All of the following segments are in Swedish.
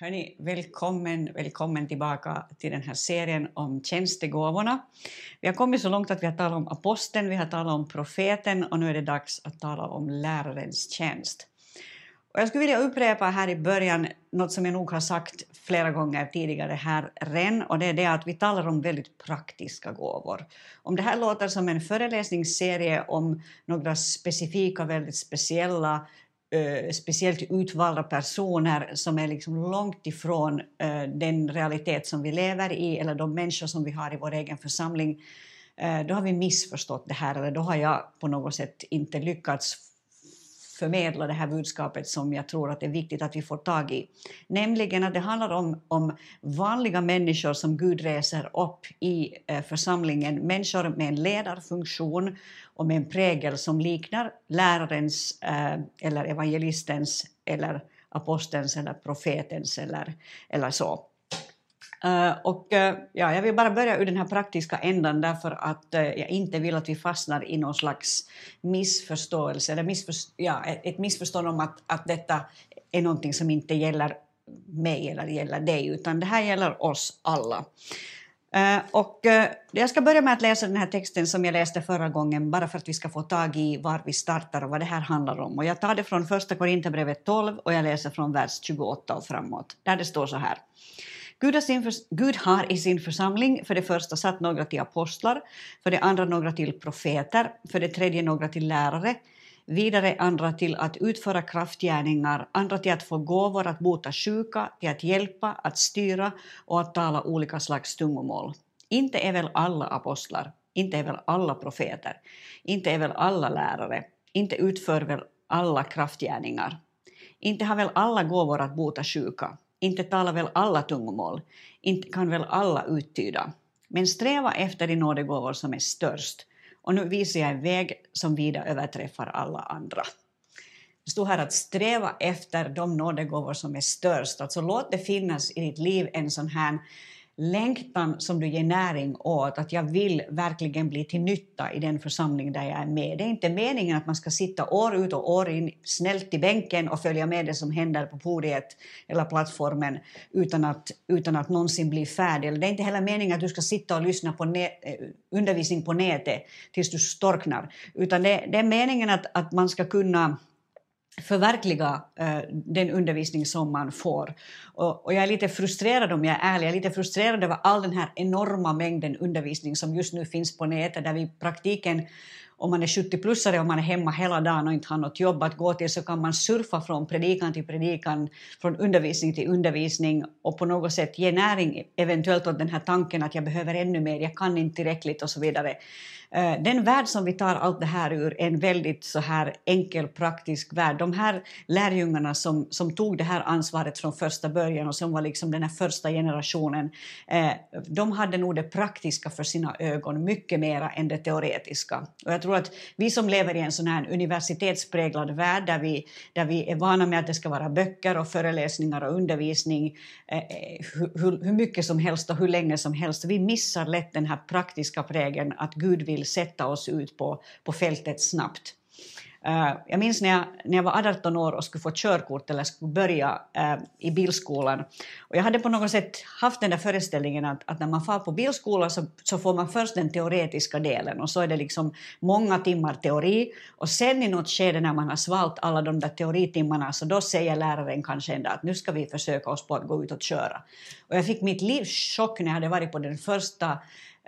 Hörni, välkommen, välkommen tillbaka till den här serien om tjänstegåvorna. Vi har kommit så långt att vi har talat om aposteln, vi har talat om profeten och nu är det dags att tala om lärarens tjänst. Och jag skulle vilja upprepa här i början något som jag nog har sagt flera gånger tidigare här redan och det är det att vi talar om väldigt praktiska gåvor. Om det här låter som en föreläsningsserie om några specifika, väldigt speciella Eh, speciellt utvalda personer som är liksom långt ifrån eh, den realitet som vi lever i eller de människor som vi har i vår egen församling, eh, då har vi missförstått det här eller då har jag på något sätt inte lyckats förmedla det här budskapet som jag tror att det är viktigt att vi får tag i. Nämligen att det handlar om, om vanliga människor som Gud reser upp i eh, församlingen, människor med en ledarfunktion och med en prägel som liknar lärarens eh, eller evangelistens eller apostelns eller profetens eller, eller så. Eh, och eh, ja, jag vill bara börja ur den här praktiska ändan därför att eh, jag inte vill att vi fastnar i någon slags missförståelse eller missförst ja, ett, ett missförstånd om att, att detta är någonting som inte gäller mig eller gäller dig utan det här gäller oss alla. och jag ska börja med att läsa den här texten som jag läste förra gången bara för att vi ska få tag i var vi startar och vad det här handlar om. Och jag tar det från första Korinthierbrevet 12 och jag läser från vers 28 och framåt där det står så här. Gud har, sin, Gud har i sin församling för det första satt några till apostlar, för det andra några till profeter, för det tredje några till lärare, vidare andra till att utföra kraftgärningar, andra till att få gåvor att bota sjuka, till att hjälpa, att styra och att tala olika slags tungomål. Inte är väl alla apostlar, inte är väl alla profeter, inte är väl alla lärare, inte utför väl alla kraftgärningar. Inte har väl alla gåvor att bota sjuka, inte talar väl alla tungomål, inte kan väl alla uttyda. Men sträva efter de nådegåvor som är störst. Och nu visar jag en väg som vida överträffar alla andra. Det står här att sträva efter de nådegåvor som är störst. Alltså låt det finnas i ditt liv en sån här längtan som du ger näring åt, att jag vill verkligen bli till nytta i den församling där jag är med. Det är inte meningen att man ska sitta år ut och år in snällt i bänken och följa med det som händer på podiet eller plattformen utan att, utan att någonsin bli färdig. Det är inte heller meningen att du ska sitta och lyssna på eh, undervisning på nätet tills du storknar, utan det, det är meningen att, att man ska kunna förverkliga eh, den undervisning som man får. Och, och, jag är lite frustrerad om jag är ärlig, jag är lite frustrerad över all den här enorma mängden undervisning som just nu finns på nätet där vi i praktiken om man är 70-plussare och man är hemma hela dagen och inte har något jobb att gå till så kan man surfa från predikan till predikan, från undervisning till undervisning och på något sätt ge näring eventuellt åt den här tanken att jag behöver ännu mer, jag kan inte tillräckligt och så vidare. Eh, den värld som vi tar allt det här ur är en väldigt så här enkel, praktisk värld. De här lärjungarna som, som tog det här ansvaret från första början och som var liksom den här första generationen, eh, de hade nog det praktiska för sina ögon mycket mera än det teoretiska. Och jag tror tror att vi som lever i en sån här universitetspräglad värld där vi, där vi är vana med att det ska vara böcker och föreläsningar och undervisning eh, eh hur, hur mycket som helst och hur länge som helst, vi missar lätt den här praktiska prägeln att Gud vill vill sätta oss ut på, på fältet snabbt. Äh, jag minns när jag, när jag var 18 år och skulle få körkort eller skulle börja äh, i bilskolan. Och jag hade på något sätt haft den där föreställningen att, att när man far på bilskola så, så, får man först den teoretiska delen och så är det liksom många timmar teori och sen i något skede när man har svalt alla de där teoritimmarna så då säger läraren kanske ändå att nu ska vi försöka oss på att gå ut och köra. Och jag fick mitt livs chock när jag hade varit på den första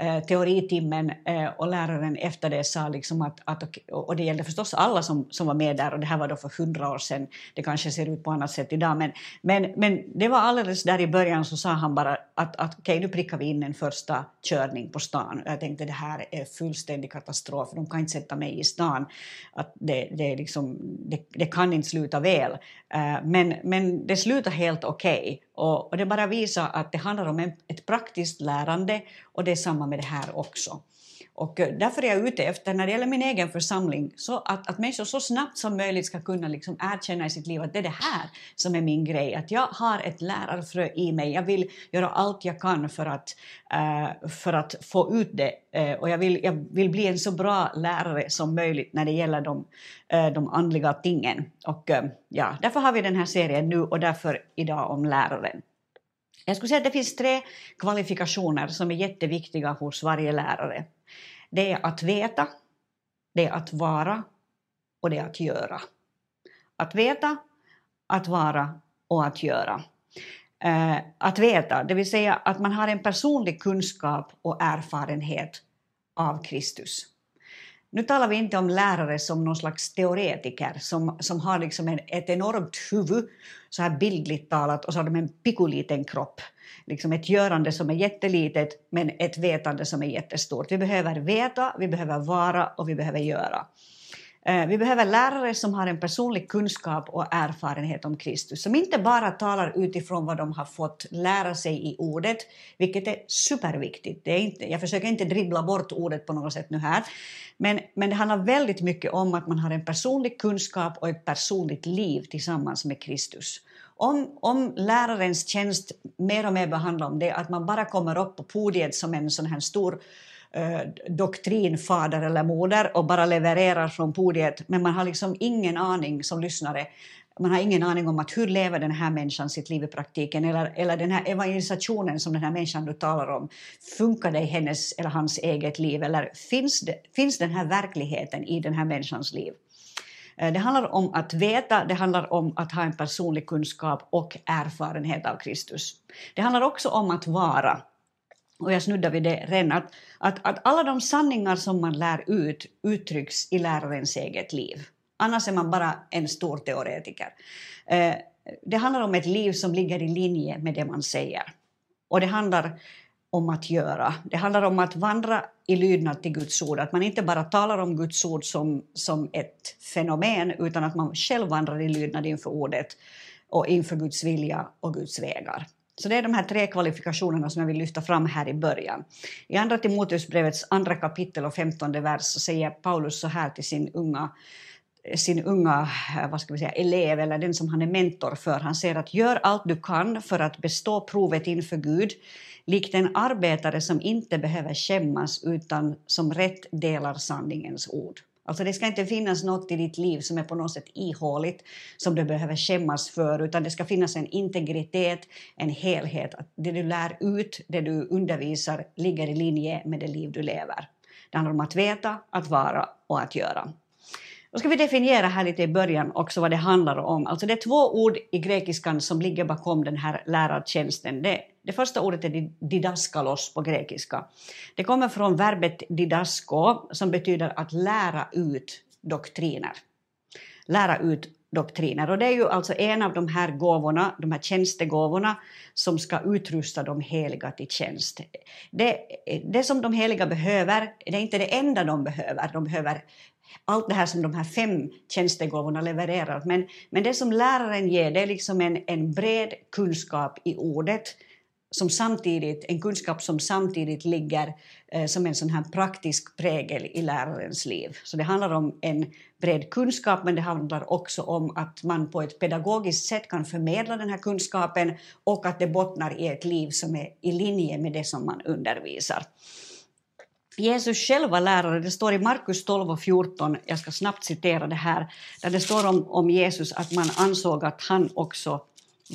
Eh, teoritimmen eh, och läraren efter det sa liksom att, att, och det gällde förstås alla som, som var med där och det här var då för hundra år sedan, det kanske ser ut på annat sätt idag men, men, men det var alldeles där i början så sa han bara att, att okej okay, nu prickar vi in en första körning på stan. Jag tänkte det här är fullständig katastrof, de kan inte sätta mig i stan, att det, det, liksom, det, det kan inte sluta väl. Eh, men, men det slutade helt okej. okay. Och, och det bara visar att det handlar om en, ett praktiskt lärande och det är samma med det här också. Och eh, därför är jag ute efter, när det gäller min egen församling, så att, att människor så snabbt som möjligt ska kunna liksom erkänna i sitt liv att det är det här som är min grej, att jag har ett lärarfrö i mig, jag vill göra allt jag kan för att, uh, för att få ut det Eh, och jag vill, jag vill bli en så bra lärare som möjligt när det gäller de, eh, de andliga tingen. Och eh, ja, därför har vi den här serien nu och därför idag om läraren. Jag skulle säga att det finns tre kvalifikationer som är jätteviktiga hos varje lärare. Det är att veta, det är att vara och det är att göra. Att veta, att vara och att göra. Eh, att veta, det vill säga att man har en personlig kunskap och erfarenhet av Kristus. Nu talar vi inte om lärare som någon slags teoretiker som, som har liksom en, ett enormt huvud, så här bildligt talat, och så har de en pikoliten kropp. Liksom ett görande som är jättelitet, men ett vetande som är jättestort. Vi behöver veta, vi behöver vara och vi behöver göra. Eh, vi behöver lärare som har en personlig kunskap och erfarenhet om Kristus, som inte bara talar utifrån vad de har fått lära sig i ordet, vilket är superviktigt. Det är inte, jag försöker inte dribbla bort ordet på något sätt nu här, men, men det handlar väldigt mycket om att man har en personlig kunskap och ett personligt liv tillsammans med Kristus. Om, om lärarens tjänst mer och mer behandlar om det, att man bara kommer upp på podiet som en sån här stor eh, doktrinfader eller moder och bara levererar från podiet, men man har liksom ingen aning som lyssnare. Man har ingen aning om att hur lever den här människan sitt liv i praktiken? Eller, eller den här evangelisationen som den här människan du talar om, funkar det i hennes eller hans eget liv? Eller finns, det, finns den här verkligheten i den här människans liv? Eh, det handlar om att veta, det handlar om att ha en personlig kunskap och erfarenhet av Kristus. Det handlar också om att vara och jag snuddar vid det redan, att, att, att alla de sanningar som man lär ut uttrycks i lärarens eget liv. Annars är man bara en stor teoretiker. Eh, det handlar om ett liv som ligger i linje med det man säger. Och det handlar om att göra. Det handlar om att vandra i lydnad till Guds ord, att man inte bara talar om Guds ord som, som ett fenomen, utan att man själv vandrar i lydnad inför ordet och inför Guds vilja och Guds vägar. Så det är de här tre kvalifikationerna som jag vill lyfta fram här i början. I Andra Timoteusbrevets andra kapitel och femtonde vers så säger Paulus så här till sin unga sin unga eh, vad ska vi säga, elev eller den som han är mentor för. Han säger att gör allt du kan för att bestå provet inför Gud likt en arbetare som inte behöver skämmas utan som rätt delar sanningens ord. Alltså det ska inte finnas något i ditt liv som är på något sätt ihåligt, som du behöver skämmas för, utan det ska finnas en integritet, en helhet. Att det du lär ut, det du undervisar, ligger i linje med det liv du lever. Det handlar om att veta, att vara och att göra. Då ska vi definiera här lite i början också vad det handlar om. Alltså det är två ord i grekiskan som ligger bakom den här lärartjänsten. Det, det första ordet är didaskalos på grekiska. Det kommer från verbet didasko som betyder att lära ut doktriner. Lära ut doktriner. Och det är ju alltså en av de här gåvorna, de här tjänstegåvorna som ska utrusta de heliga till tjänst. Det, det som de heliga behöver, det är inte det enda de behöver. De behöver allt det här som de här fem tjänstegåvorna levererar. Men, men det som läraren ger, det är liksom en, en bred kunskap i ordet, som samtidigt, en kunskap som samtidigt ligger eh, som en sån här praktisk prägel i lärarens liv. Så det handlar om en bred kunskap, men det handlar också om att man på ett pedagogiskt sätt kan förmedla den här kunskapen och att det bottnar i ett liv som är i linje med det som man undervisar. Jesus själv var lärare. Det står i Markus 12 och 14, jag ska snabbt citera det här, där det står om, om Jesus att man ansåg att han också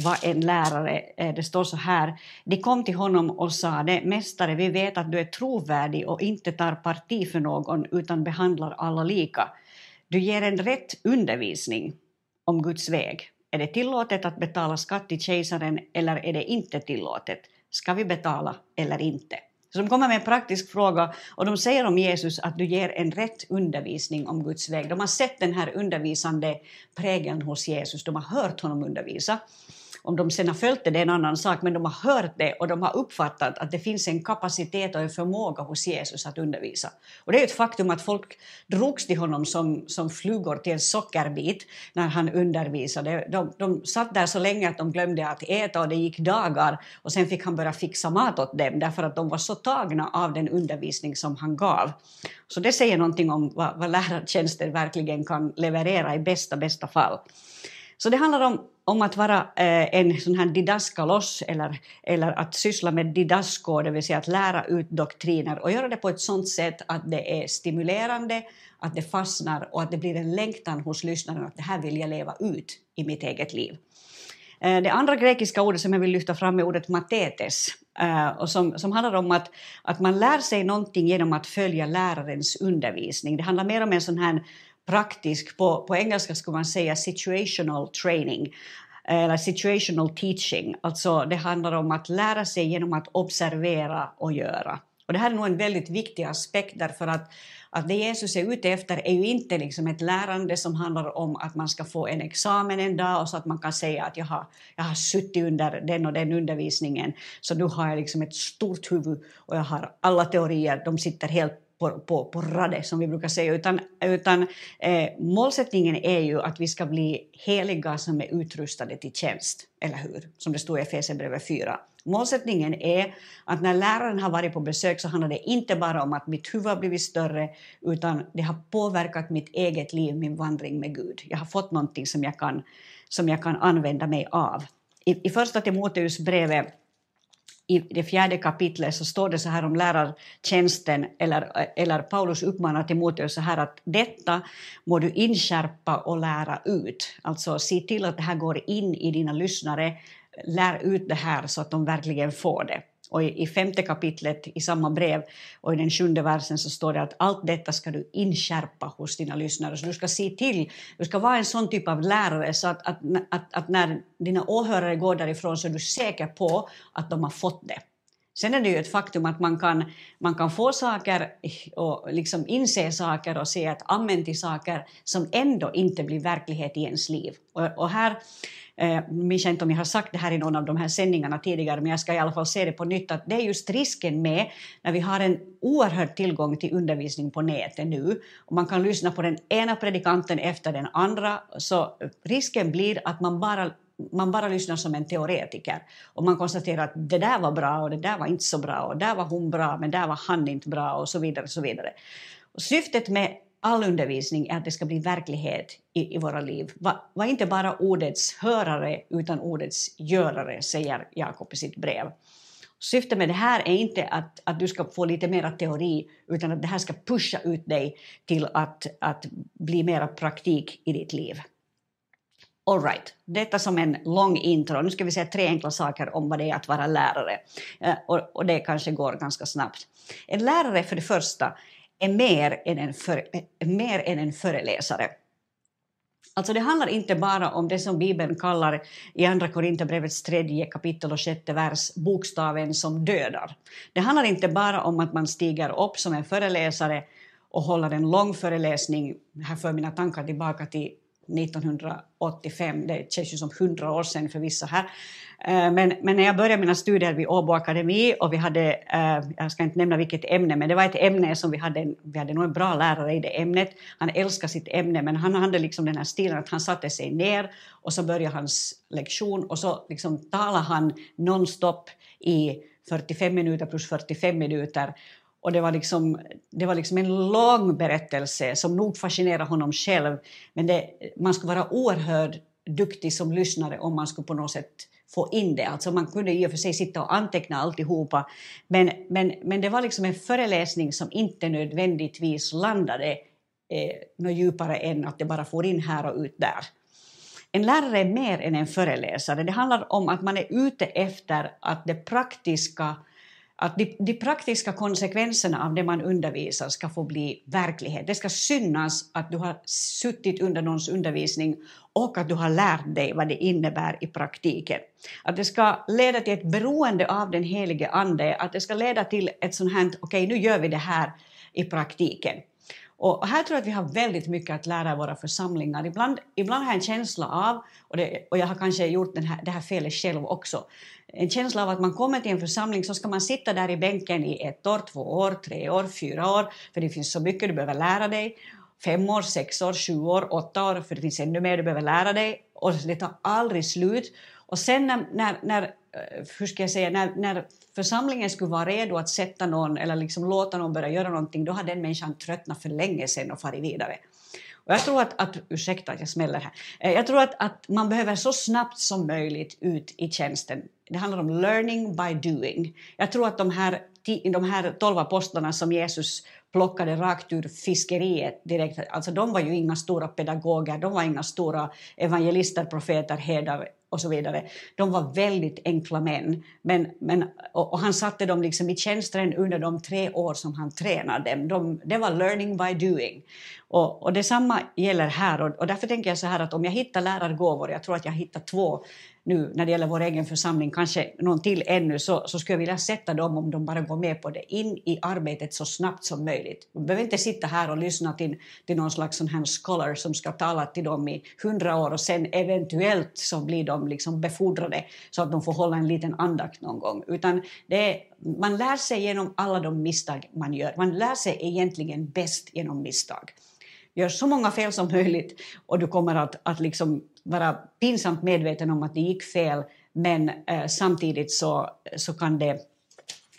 var en lärare. Eh, det står så här, de kom till honom och sade, Mästare, vi vet att du är trovärdig och inte tar parti för någon utan behandlar alla lika. Du ger en rätt undervisning om Guds väg. Är det tillåtet att betala skatt till kejsaren eller är det inte tillåtet? Ska vi betala eller inte? Så de kommer med en praktisk fråga och de säger om Jesus att du ger en rätt undervisning om Guds väg. De har sett den här undervisande prägeln hos Jesus, de har hört honom undervisa. Om de sen har följt det, det är en annan sak, men de har hört det och de har uppfattat att det finns en kapacitet och en förmåga hos Jesus att undervisa. Och det är ett faktum att folk drogs till honom som, som flugor till en sockerbit när han undervisade. De, de satt där så länge att de glömde att äta och det gick dagar och sen fick han börja fixa mat åt dem därför att de var så tagna av den undervisning som han gav. Så det säger någonting om vad, vad lärartjänster verkligen kan leverera i bästa, bästa fall. Så det handlar om om att vara eh, en sån här didaskalos eller, eller att syssla med didasko, det vill säga att lära ut doktriner och göra det på ett sånt sätt att det är stimulerande, att det fastnar och att det blir en längtan hos lyssnaren att det här vill jag leva ut i mitt eget liv. Eh, det andra grekiska ordet som jag vill lyfta fram är ordet matetes, eh, och som, som handlar om att, att man lär sig någonting genom att följa lärarens undervisning. Det handlar mer om en sån här praktisk, på, på engelska skulle man säga situational training, eh, eller situational teaching. Alltså det handlar om att lära sig genom att observera och göra. Och det här är nog en väldigt viktig aspekt därför att, att det Jesus är ute efter är ju inte liksom ett lärande som handlar om att man ska få en examen en dag och så att man kan säga att jag har, jag har suttit under den och den undervisningen så nu har jag liksom ett stort huvud och jag har alla teorier, de sitter helt på, på, på rade, som vi brukar säga, utan, utan eh, målsättningen är ju att vi ska bli heliga som är utrustade till tjänst, eller hur? Som det står i Efesierbrevet 4. Målsättningen är att när läraren har varit på besök så handlar det inte bara om att mitt huvud har blivit större, utan det har påverkat mitt eget liv, min vandring med Gud. Jag har fått någonting som jag kan, som jag kan använda mig av. I, i första Timoteusbrevet i det fjärde kapitlet så står det så här om lärartjänsten, eller, eller Paulus uppmanar Timoteus så här att detta må du inskärpa och lära ut. Alltså se till att det här går in i dina lyssnare, lär ut det här så att de verkligen får det. Och i, femte kapitlet i samma brev och i den sjunde versen så står det att allt detta ska du inskärpa hos dina lyssnare. Så du ska se till, du ska vara en sån typ av lärare så att, att, att, att när dina åhörare går därifrån så är du säker på att de har fått det. Sen är det ju ett faktum att man kan, man kan få saker och liksom inse saker och se ett amen till saker som ändå inte blir verklighet i ens liv. Och, och här Eh, minns inte om jag har sagt det här i någon av de här sändningarna tidigare, men jag ska i alla fall se det på nytt, att det är just risken med när vi har en oerhörd tillgång till undervisning på nätet nu, och man kan lyssna på den ena predikanten efter den andra, så risken blir att man bara man bara lyssnar som en teoretiker och man konstaterar att det där var bra och det där var inte så bra och där var hon bra men där var han inte bra och så vidare. Och så vidare. Och syftet med all undervisning är att det ska bli verklighet i, i våra liv. Var, var inte bara ordets hörare utan ordets görare, säger Jakob i sitt brev. Syftet med det här är inte att, att du ska få lite mera teori utan att det här ska pusha ut dig till att, att bli mera praktik i ditt liv. All right. Detta som en lång intro. Nu ska vi säga tre enkla saker om vad det är att vara lärare. Eh, och, och det kanske går ganska snabbt. En lärare för det första är mer än en, för, mer än en föreläsare. Alltså det handlar inte bara om det som Bibeln kallar i Andra Korinthierbrevets tredje kapitel och sjätte vers bokstaven som dödar. Det handlar inte bara om att man stiger upp som en föreläsare och håller en lång föreläsning. Här för mina tankar tillbaka till 1985, det känns ju som hundra år sedan för vissa här. Eh, men, men när jag började mina studier vid Åbo Akademi och vi hade, eh, jag ska inte nämna vilket ämne, men det var ett ämne som vi hade, vi hade nog en bra lärare i det ämnet. Han älskade sitt ämne, men han hade liksom den här stilen att han satte sig ner och så började hans lektion och så liksom talade han nonstop i 45 minuter plus 45 minuter och det var, liksom, det var liksom en lång berättelse som nog fascinerade honom själv. Men det, man skulle vara oerhört duktig som lyssnare om man skulle på något sätt få in det. Alltså man kunde i och för sig sitta och anteckna alltihopa, men, men, men det var liksom en föreläsning som inte nödvändigtvis landade eh, något djupare än att det bara får in här och ut där. En lärare är mer än en föreläsare. Det handlar om att man är ute efter att det praktiska att de, de, praktiska konsekvenserna av det man undervisar ska få bli verklighet. Det ska synas att du har suttit under någons undervisning och att du har lärt dig vad det innebär i praktiken. Att det ska leda till ett beroende av den helige Ande, att det ska leda till ett sånt här, okej okay, nu gör vi det här i praktiken. Och här tror jag att vi har väldigt mycket att lära i våra församlingar. Ibland, ibland har jag en känsla av, och, det, och jag har kanske gjort den här, det här felet själv också, en känsla av att man kommer till en församling så ska man sitta där i bänken i ett år, två år, tre år, fyra år, för det finns så mycket du behöver lära dig. Fem år, sex år, sju år, åtta år, för det finns ännu mer du behöver lära dig. Och det tar aldrig slut. Och sen när, när, när eh, hur ska jag säga, när, när församlingen skulle vara redo att sätta någon eller liksom låta någon börja göra någonting, då har den människan tröttnat för länge sedan och farit vidare. Och jag tror att, att ursäkta att jag smäller här, eh, jag tror att, att man behöver så snabbt som möjligt ut i tjänsten. Det handlar om learning by doing. Jag tror att de här, de här tolv apostlarna som Jesus plockade rakt ur fiskeriet direkt. Alltså de var ju inga stora pedagoger, de var inga stora evangelister, profeter, herdar och så vidare. De var väldigt enkla män. Men, men, och, och han satte dem liksom i tjänsten under de tre år som han tränade dem. De, det var learning by doing. Och, och detsamma gäller här. Och, och därför tänker jag så här att om jag hittar lärargåvor, jag tror att jag hittar två nu när det gäller vår egen församling, kanske någon till ännu, så, så skulle jag vilja sätta dem, om de bara går med på det, in i arbetet så snabbt som möjligt. De behöver inte sitta här och lyssna till, till någon slags sån här scholar som ska tala till dem i hundra år och sen eventuellt så blir de liksom befordrade så att de får hålla en liten andakt någon gång. Utan det är, man lär sig genom alla de misstag man gör. Man lär sig egentligen bäst genom misstag. Gör så många fel som möjligt och du kommer att, att liksom vara pinsamt medveten om att det gick fel men eh, samtidigt så, så kan det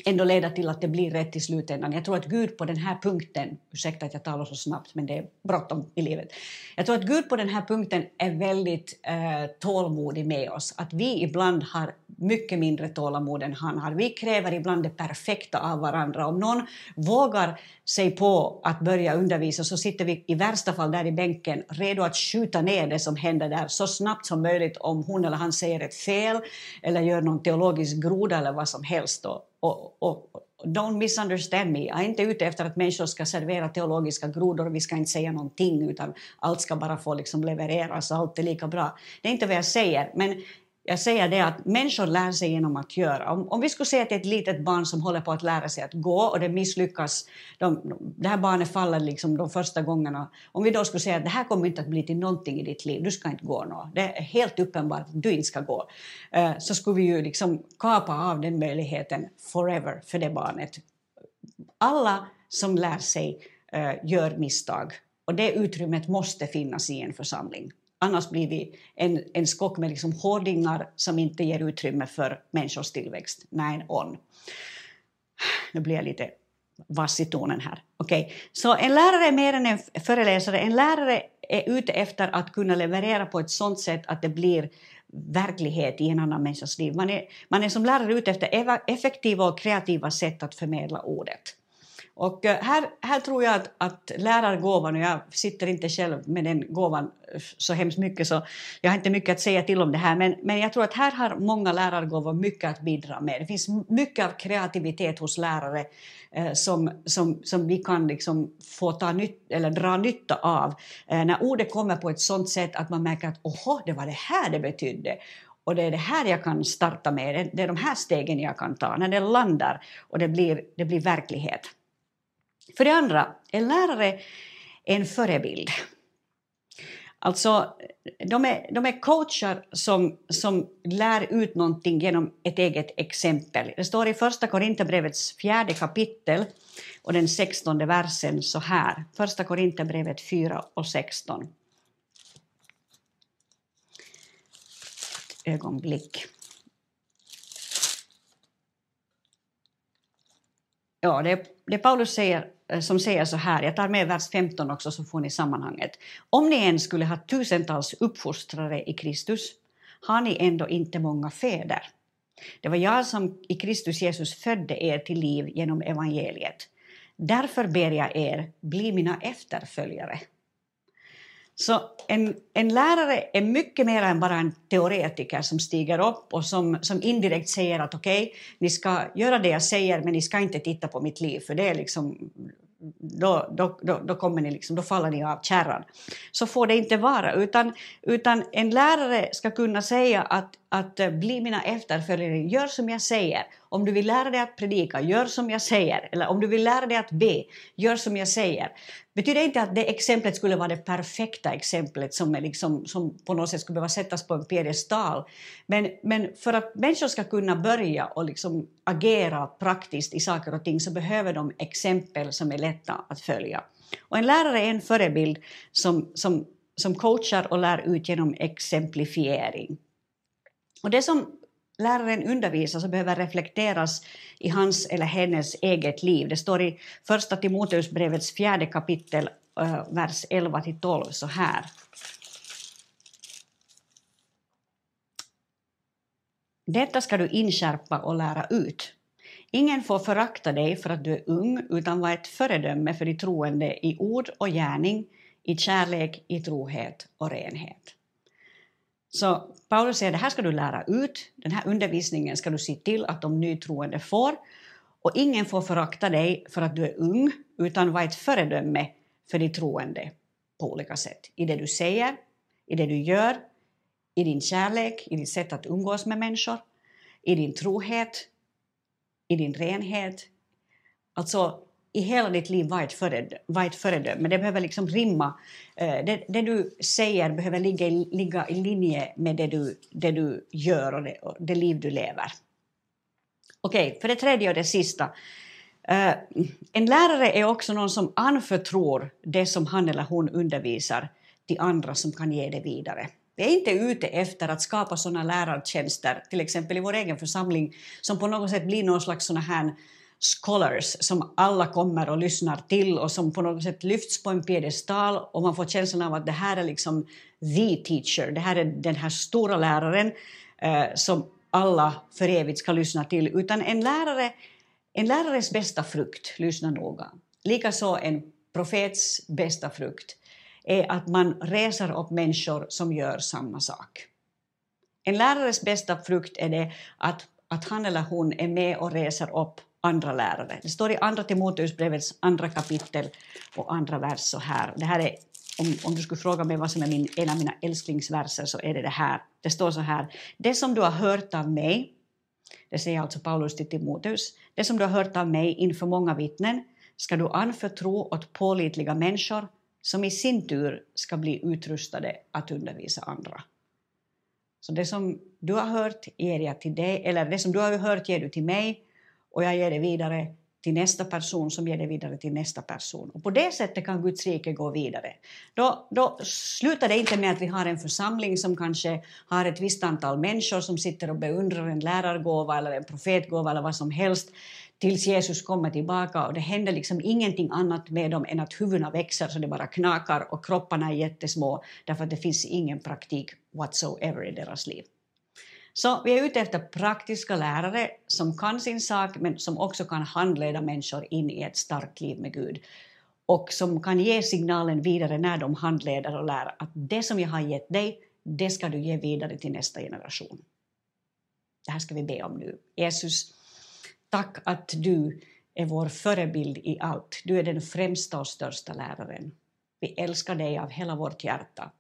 ändå leda till att det blir rätt i slutändan. Jag tror att Gud på den här punkten, ursäkta att jag talar så snabbt men det är bråttom i livet. Jag tror att Gud på den här punkten är väldigt eh, tålmodig med oss. Att vi ibland har mycket mindre tålamod än han har. Vi kräver ibland det perfekta av varandra. Om någon vågar sig på att börja undervisa så sitter vi i värsta fall där i bänken redo att skjuta ner det som händer där så snabbt som möjligt om hon eller han säger ett fel eller gör någon teologisk groda eller vad som helst. Då och, och, don't misunderstand me. Jag är inte ute efter att människor ska servera teologiska grodor, vi ska inte säga någonting utan allt ska bara få liksom levereras, allt är lika bra. Det är inte vad jag säger, men jag säger det att människor lär sig genom att göra. Om, om vi skulle säga till ett litet barn som håller på att lära sig att gå och det misslyckas, de, det här barnet faller liksom de första gångerna. Om vi då skulle säga att det här kommer inte att bli till någonting i ditt liv, du ska inte gå nå. Det är helt uppenbart att du inte ska gå. Eh, så skulle vi ju liksom kapa av den möjligheten forever för det barnet. Alla som lär sig eh, gör misstag och det utrymmet måste finnas i en församling. Annars blir vi en, en skock med liksom hårdingar som inte ger utrymme för människors tillväxt. Nej, on. Nu blir jag lite vass i tonen här. Okay. Så en lärare är mer än en föreläsare. En lärare är ute efter att kunna leverera på ett sådant sätt att det blir verklighet i en annan människas liv. Man är, man är som lärare ute efter effektiva och kreativa sätt att förmedla ordet. Och eh, här, här tror jag att, att lärargåvan, och jag sitter inte själv med den gåvan eh, så hemskt mycket så jag har inte mycket att säga till om det här men, men jag tror att här har många lärargåvor mycket att bidra med. Det finns mycket av kreativitet hos lärare eh, som, som, som vi kan liksom få ta nytt, eller dra nytta av eh, när ordet kommer på ett sådant sätt att man märker att åhå, det var det här det betydde och det är det här jag kan starta med, det är de här stegen jag kan ta när det landar och det blir, det blir verklighet. För det andra, en lärare är en förebild. Alltså, de är, de är coacher som, som lär ut någonting genom ett eget exempel. Det står i Första Korinthierbrevets fjärde kapitel och den sextonde versen så här. Första Korinthierbrevet 4 och 16. Ett ögonblick. Ja, det, det Paulus säger Eh, som säger så här, jag tar med vers 15 också så får ni sammanhanget. Om ni än skulle ha tusentals uppfostrare i Kristus har ni ändå inte många fäder. Det var jag som i Kristus Jesus födde er till liv genom evangeliet. Därför ber jag er, bli mina efterföljare. Så en, en lärare är mycket mer än bara en teoretiker som stiger upp och som, som indirekt säger att okej, okay, ni ska göra det jag säger men ni ska inte titta på mitt liv för det är liksom då, då, då, då, kommer ni liksom, då faller ni av kärran. Så får det inte vara, utan, utan en lärare ska kunna säga att, att eh, bli mina efterföljare, gör som jag säger. Om du vill lära dig att predika, gör som jag säger. Eller om du vill lära dig att be, gör som jag säger. Betyder inte att det exemplet skulle vara det perfekta exemplet som, är liksom, som på något sätt skulle behöva sättas på en piedestal. Men, men för att människor ska kunna börja och liksom agera praktiskt i saker och ting så behöver de exempel som är lätta att följa. Och en lärare är en förebild som, som, som coachar och lär ut genom exemplifiering. Och det som läraren undervisar så behöver reflekteras i hans eller hennes eget liv. Det står i Första Timoteusbrevets fjärde kapitel eh, vers 11 till 12 så här. Detta ska du inskärpa och lära ut. Ingen får förakta dig för att du är ung, utan var ett föredöme för de troende i ord och gärning, i kärlek, i trohet och renhet. Så Paulus säger det här ska du lära ut, den här undervisningen ska du se till att de nytroende får, och ingen får förakta dig för att du är ung, utan var ett föredöme för de troende på olika sätt. I det du säger, i det du gör, i din kärlek, i ditt sätt att umgås med människor, i din trohet, i din renhet. Alltså i hela ditt liv var ett, föredöme, var ett föredöme. Det behöver liksom rimma. Eh, det, det, du säger behöver ligga, ligga i linje med det du, det du gör och det, och det liv du lever. Okej, okay, för det tredje och det sista. Eh, en lärare är också någon som anförtror det som han eller hon undervisar till andra som kan ge det vidare. Vi är inte ute efter att skapa sådana lärartjänster, till exempel i vår egen församling, som på något sätt blir någon slags sådana här scholars som alla kommer och lyssnar till och som på något sätt lyfts på en piedestal och man får känslan av att det här är liksom the teacher, det här är den här stora läraren eh, som alla för evigt ska lyssna till, utan en lärare, en lärares bästa frukt, lyssna noga, likaså en profets bästa frukt, är att man reser upp människor som gör samma sak. En lärares bästa frukt är det att, att han eller hon är med och reser upp andra lärare. Det står i Andra Timoteusbrevets andra kapitel och andra vers så här. Det här är, om, om du skulle fråga mig vad som är min, en av mina älsklingsverser så är det det här. Det står så här. Det som du har hört av mig, det säger alltså Paulus till Timoteus, det som du har hört av mig inför många vittnen ska du anförtro åt pålitliga människor som i sin tur ska bli utrustade att undervisa andra. Så det som du har hört ger jag till dig, eller det som du har hört ger du till mig och jag ger det vidare till nästa person som ger det vidare till nästa person. Och på det sättet kan Guds rike gå vidare. Då, då slutar det inte med att vi har en församling som kanske har ett visst antal människor som sitter och beundrar en lärargåva eller en profetgåva eller vad som helst tills Jesus kommer tillbaka och det händer liksom ingenting annat med dem än att huvudena växer så det bara knakar och kropparna är jättesmå därför att det finns ingen praktik whatsoever i deras liv. Så vi är ute efter praktiska lärare som kan sin sak men som också kan handleda människor in i ett starkt liv med Gud och som kan ge signalen vidare när de handleder och lär att det som jag har gett dig, det ska du ge vidare till nästa generation. Det här ska vi be om nu. Jesus, tack att du är vår förebild i allt. Du är den främsta och största läraren. Vi älskar dig av hela vårt hjärta.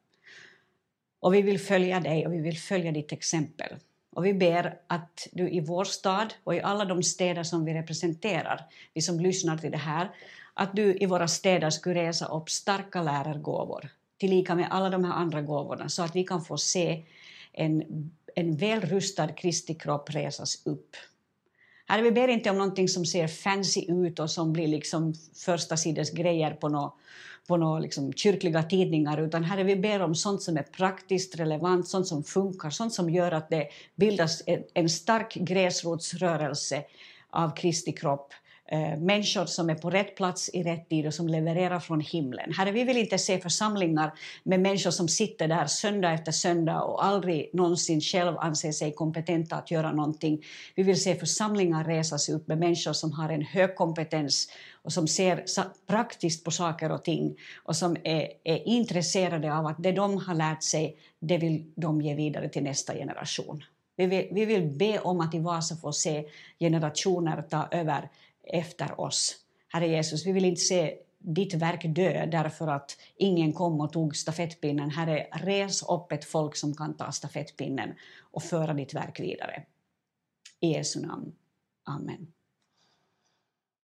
Och vi vill följa dig och vi vill följa ditt exempel. Och vi ber att du i vår stad och i alla de städer som vi representerar, vi som lyssnar till det här, att du i våra städer skulle resa upp starka lärargåvor tillika med alla de här andra gåvorna så att vi kan få se en, en välrustad Kristi kropp resas upp. Här vi ber inte om någonting som ser fancy ut och som blir liksom första sidans grejer på något på några liksom kyrkliga tidningar, utan här är vi ber om sånt som är praktiskt relevant, sånt som funkar, sånt som gör att det bildas en stark gräsrotsrörelse av Kristi kropp eh, människor som är på rätt plats i rätt tid och som levererar från himlen. Herre, vi vill inte se församlingar med människor som sitter där söndag efter söndag och aldrig någonsin själv anser sig kompetenta att göra någonting. Vi vill se församlingar resas upp med människor som har en hög kompetens och som ser praktiskt på saker och ting och som är, är intresserade av att det de har lärt sig, det vill de ge vidare till nästa generation. Vi vill, vi vill be om att i Vasa få se generationer ta över efter oss. Herre Jesus, vi vill inte se ditt verk dö därför att ingen kom och tog stafettpinnen. Herre, res upp ett folk som kan ta stafettpinnen och föra ditt verk vidare. I Jesu namn. Amen.